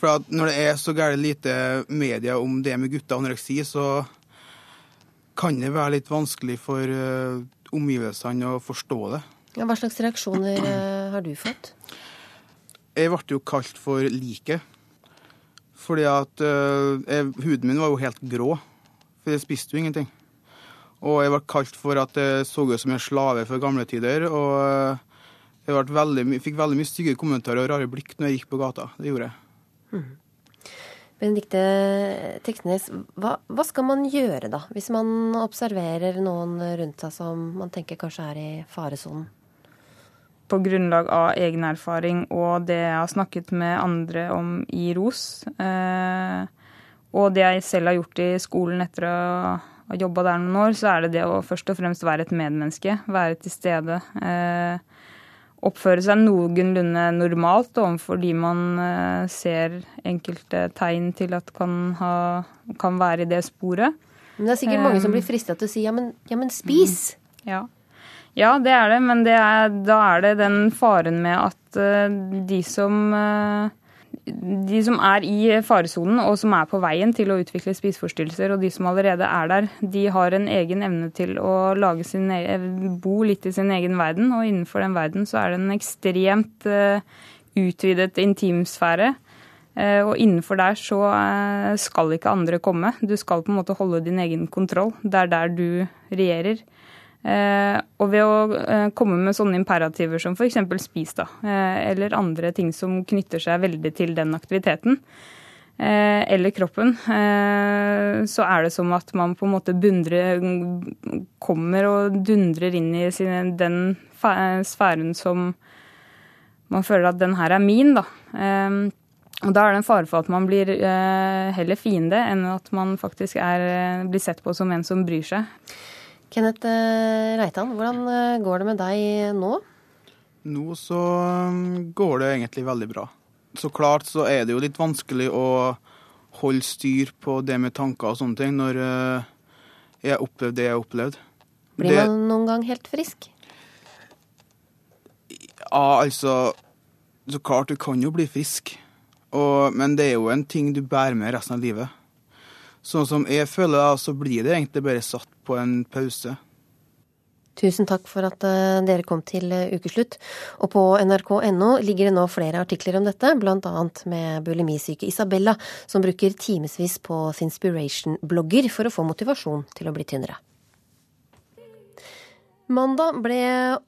For at når det er så gærent lite media om det med gutter og anoreksi, så kan det være litt vanskelig for uh, omgivelsene å forstå det. Ja, hva slags reaksjoner uh, har du fått? Jeg ble jo kalt for liket. Fordi at uh, jeg, huden min var jo helt grå. For jeg spiste jo ingenting. Og jeg ble kalt for at jeg så ut som en slave fra gamle tider. Og jeg veldig, fikk veldig mye stygge kommentarer og rare blikk når jeg gikk på gata. Det gjorde jeg. Mm. Benedikte Teksnes, hva, hva, skal man gjøre da, hvis man observerer noen rundt seg som man tenker kanskje er i faresonen? På grunnlag av egen erfaring og det jeg har snakket med andre om i ROS, eh, og det jeg selv har gjort i skolen etter å ha jobba der noen år, så er det det å først og fremst være et medmenneske. Være til stede. Eh, oppføre seg noenlunde normalt overfor de man eh, ser enkelte tegn til at kan, ha, kan være i det sporet. Men det er sikkert mange som blir frista til å si ja, men, ja, men spis. Ja. Ja, det er det, men det er, da er det den faren med at eh, de som eh, de som er i faresonen og som er på veien til å utvikle spiseforstyrrelser, og de som allerede er der, de har en egen evne til å sin, e- bo litt i sin egen verden. Og innenfor den verden så er det en ekstremt eh, utvidet intimsfære. Og innenfor der så skal ikke andre komme. Du skal på en måte holde din egen kontroll. Det er der du regjerer. Eh, og ved å eh, komme med sånne imperativer som f.eks. spis, da, eh, eller andre ting som knytter seg veldig til den aktiviteten, eller kroppen, så er det som at man på en måte bundrer Kommer og dundrer inn i den sfæren som man føler at den her er min, da. Og da er det en fare for at man blir heller fiende enn at man faktisk er, blir sett på som en som bryr seg. Kenneth eh, Reitan, hvordan eh, går det med deg nå? Nå så um, går det egentlig veldig bra. Så klart så er det jo litt vanskelig å holde styr på det med tanker og sånne ting når eh, jeg har opplevd det jeg har opplevd. Blir Det- man noen gang helt frisk? Ja, altså Så klart du kan jo bli frisk, og, men det er jo en ting du bærer med resten av livet. Sånn som jeg føler det, så blir det egentlig bare satt på en pause. Tusen takk for at eh, dere kom til eh, ukeslutt. Og på nrk.no ligger det nå flere artikler om dette, bl.a. med bulimisyke Isabella, som bruker timevis på Sinspiration-blogger for å få motivasjon til å bli tynnere. Mandag ble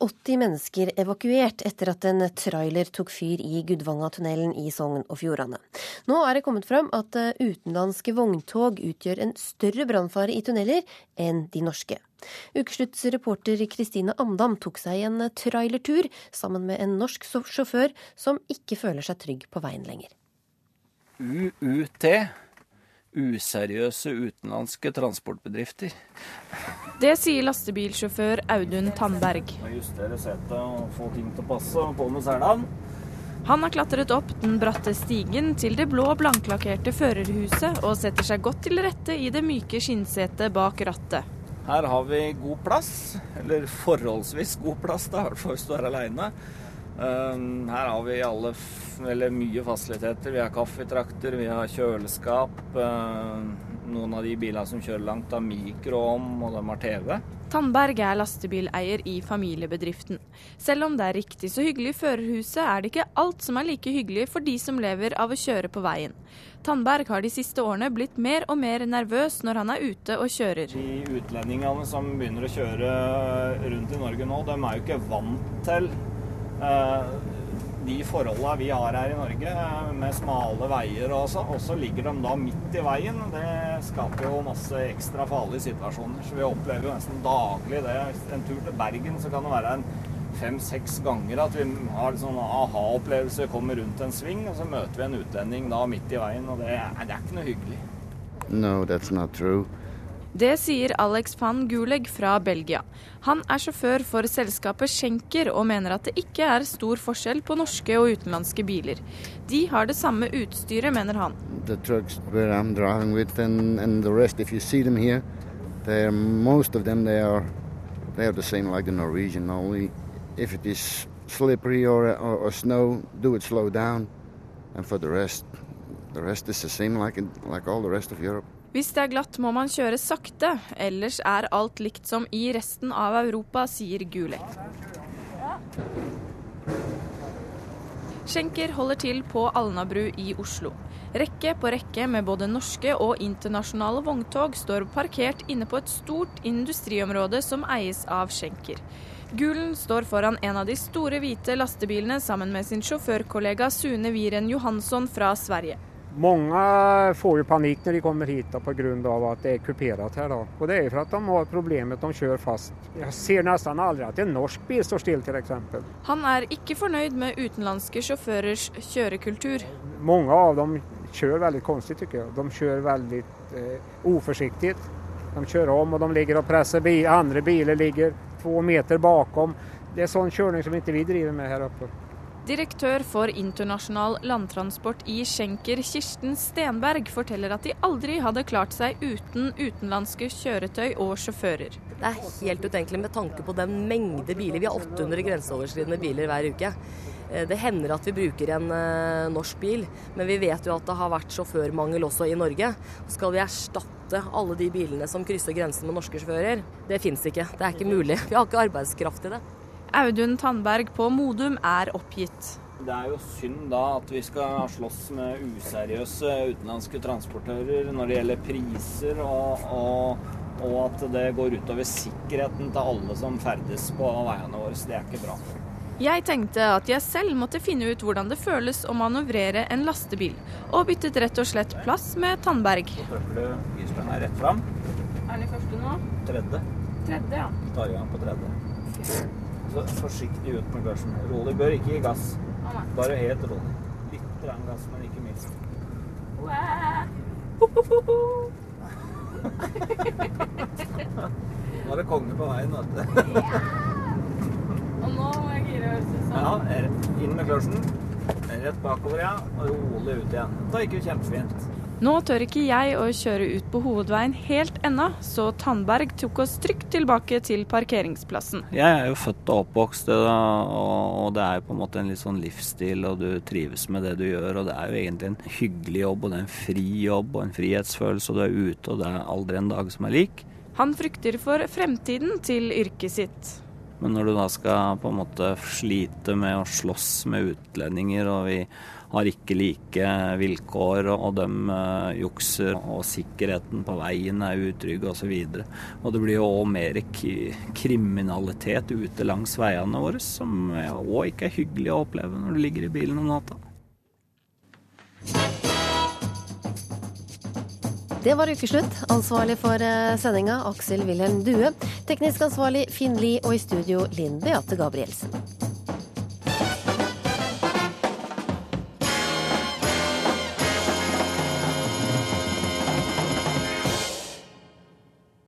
80 mennesker evakuert etter at en trailer tok fyr i Gudvangatunnelen i Sogn og Fjordane. Nå er det kommet fram at eh, utenlandske vogntog utgjør en større brannfare i tunneler enn de norske. Ukeslutts reporter Kristine Amdam tok seg en trailertur sammen med en norsk sjåfør som ikke føler seg trygg på veien lenger. UUT. Useriøse utenlandske transportbedrifter. Det sier lastebilsjåfør Audun Tandberg. Justere setet og få ting til å passe og på med selene. Han har klatret opp den bratte stigen til det blå blanklakkerte førerhuset og setter seg godt til rette i det myke skinnsetet bak rattet. Her har vi god plass, eller forholdsvis god plass, da, i hvert fall hvis du er aleine. Her har vi alle, eller mye fasiliteter. Vi har kaffetrakter, vi har kjøleskap. eh, Noen av de bilene som kjører langt, har mikroom, og de har TV. Tandberg er lastebileier i familiebedriften. Selv om det er riktig så hyggelig i førerhuset, er det ikke alt som er like hyggelig for de som lever av å kjøre på veien. Tandberg har de siste årene blitt mer og mer nervøs når han er ute og kjører. De utlendingene som begynner å kjøre rundt i Norge nå, de er jo ikke vant til eh, de forholdene vi har her i Norge, eh, med smale veier og så, og så ligger de da midt i veien. Det skaper jo masse ekstra farlige situasjoner. Så vi opplever jo nesten daglig det. En tur til Bergen så kan det være en fem-seks ganger at vi har sånn aha-opplevelse, kommer rundt en sving, og så møter vi en utlending da midt i veien, og det det er ikke noe hyggelig. No, that's not true. Det sier Alex van Guleg fra Belgia. Han er sjåfør for selskapet Schenker og mener at det ikke er stor forskjell på norske og utenlandske biler. De har det samme utstyret, mener han. The trucks where I'm driving with and, and the rest, if you see them here, they're most of them they are they are the same like the Norwegian. Only is for the rest, the rest is the same like in, like all the rest of Europe. Hvis det er glatt må man kjøre sakte, ellers er alt likt som i resten av Europa, sier Gulek. Schenker holder til på Alnabru i Oslo. Rekke på rekke med både norske og internasjonale vogntog står parkert inne på et stort industriområde som eies av Schenker. Gulen står foran en av de store hvite lastebilene sammen med sin sjåførkollega Sune Viren Johansson fra Sverige. Många får jo panikk når de kommer hit pga. på grund av att det er kupert her. Da. Og det jo for at de har problemet, de kjører fast. Jeg ser nesten aldri at en norsk bil står stille, f.eks. exempel. Han er ikke fornøyd med utenlandske sjåførers kjørekultur. Mange av dem kjører veldig konstigt syns jeg. De kjører veldig eh, uforsiktig. De kjører om og de ligger og presser bil. Andre biler ligger to meter bakom. Det er sånn kjøring som ikke vi driver med her oppe. Direktør for internasjonal landtransport i Schenker, Kirsten Stenberg, forteller at de aldri hadde klart seg uten utenlandske kjøretøy og sjåfører. Det er helt utenkelig med tanke på den mengde biler. Vi har 800 grenseoverskridende biler hver uke. Eh, Det hender at vi bruker en eh, norsk bil, men vi vet jo at det har vært sjåførmangel også i Norge. Skal vi erstatte alle de bilene som krysser grensen med norske sjåfører? Det fins ikke. Det er ikke mulig. Vi har ikke arbeidskraft til det. Audun Tandberg på Modum er oppgitt. Det er jo synd da at vi skal slåss med useriøse utenlandske transportører når det gjelder priser, og, og, og at det går utover sikkerheten til alle som ferdes på veiene våre. Så det er ikke bra. Jeg tenkte at jeg selv måtte finne ut hvordan det føles å manøvrere en lastebil, og byttet rett og slett plass med Tandberg. Trykker du girspennet rett fram. Er den i første nå? Tredje. Tredje, ja. Tar i gang på tredje. Så forsiktig ut med børsen. Rolig. Bør ikke gi gass. Bare helt rolig. Litt grann gass, men ikke minst. Nå er det konge på veien, vet du. Og nå må jeg gire sånn. Ja, inn med kløsjen. Rett bakover, ja. Og rolig ut igjen. Da gikk jo kjempefint. Nå tør ikke jeg å kjøre ut på hovedveien helt ennå, så Tandberg tok oss trygt tilbake til parkeringsplassen. Jeg er jo født og oppvokst, og det er jo på en måte en litt sånn livsstil, og du trives med det du gjør. Og det er jo egentlig en hyggelig jobb, og det er en fri jobb og en frihetsfølelse, og du er ute, og det er aldri en dag som er lik. Han frykter for fremtiden til yrket sitt. Men når du da skal på en måte slite med å slåss med utlendinger, og vi har ikke like vilkår, og de eh, jukser, og sikkerheten på veien er utrygg osv. Og, så og det blir jo òg mer kriminalitet ute langs veiene våre, som òg ikke er hyggelig å oppleve når du ligger i bilen om natta. Det var ukeslutt. Ansvarlig for eh, sendinga Aksel Wilhelm Due. Teknisk ansvarlig Finn Lie, og i studio Linn Beate Gabrielsen.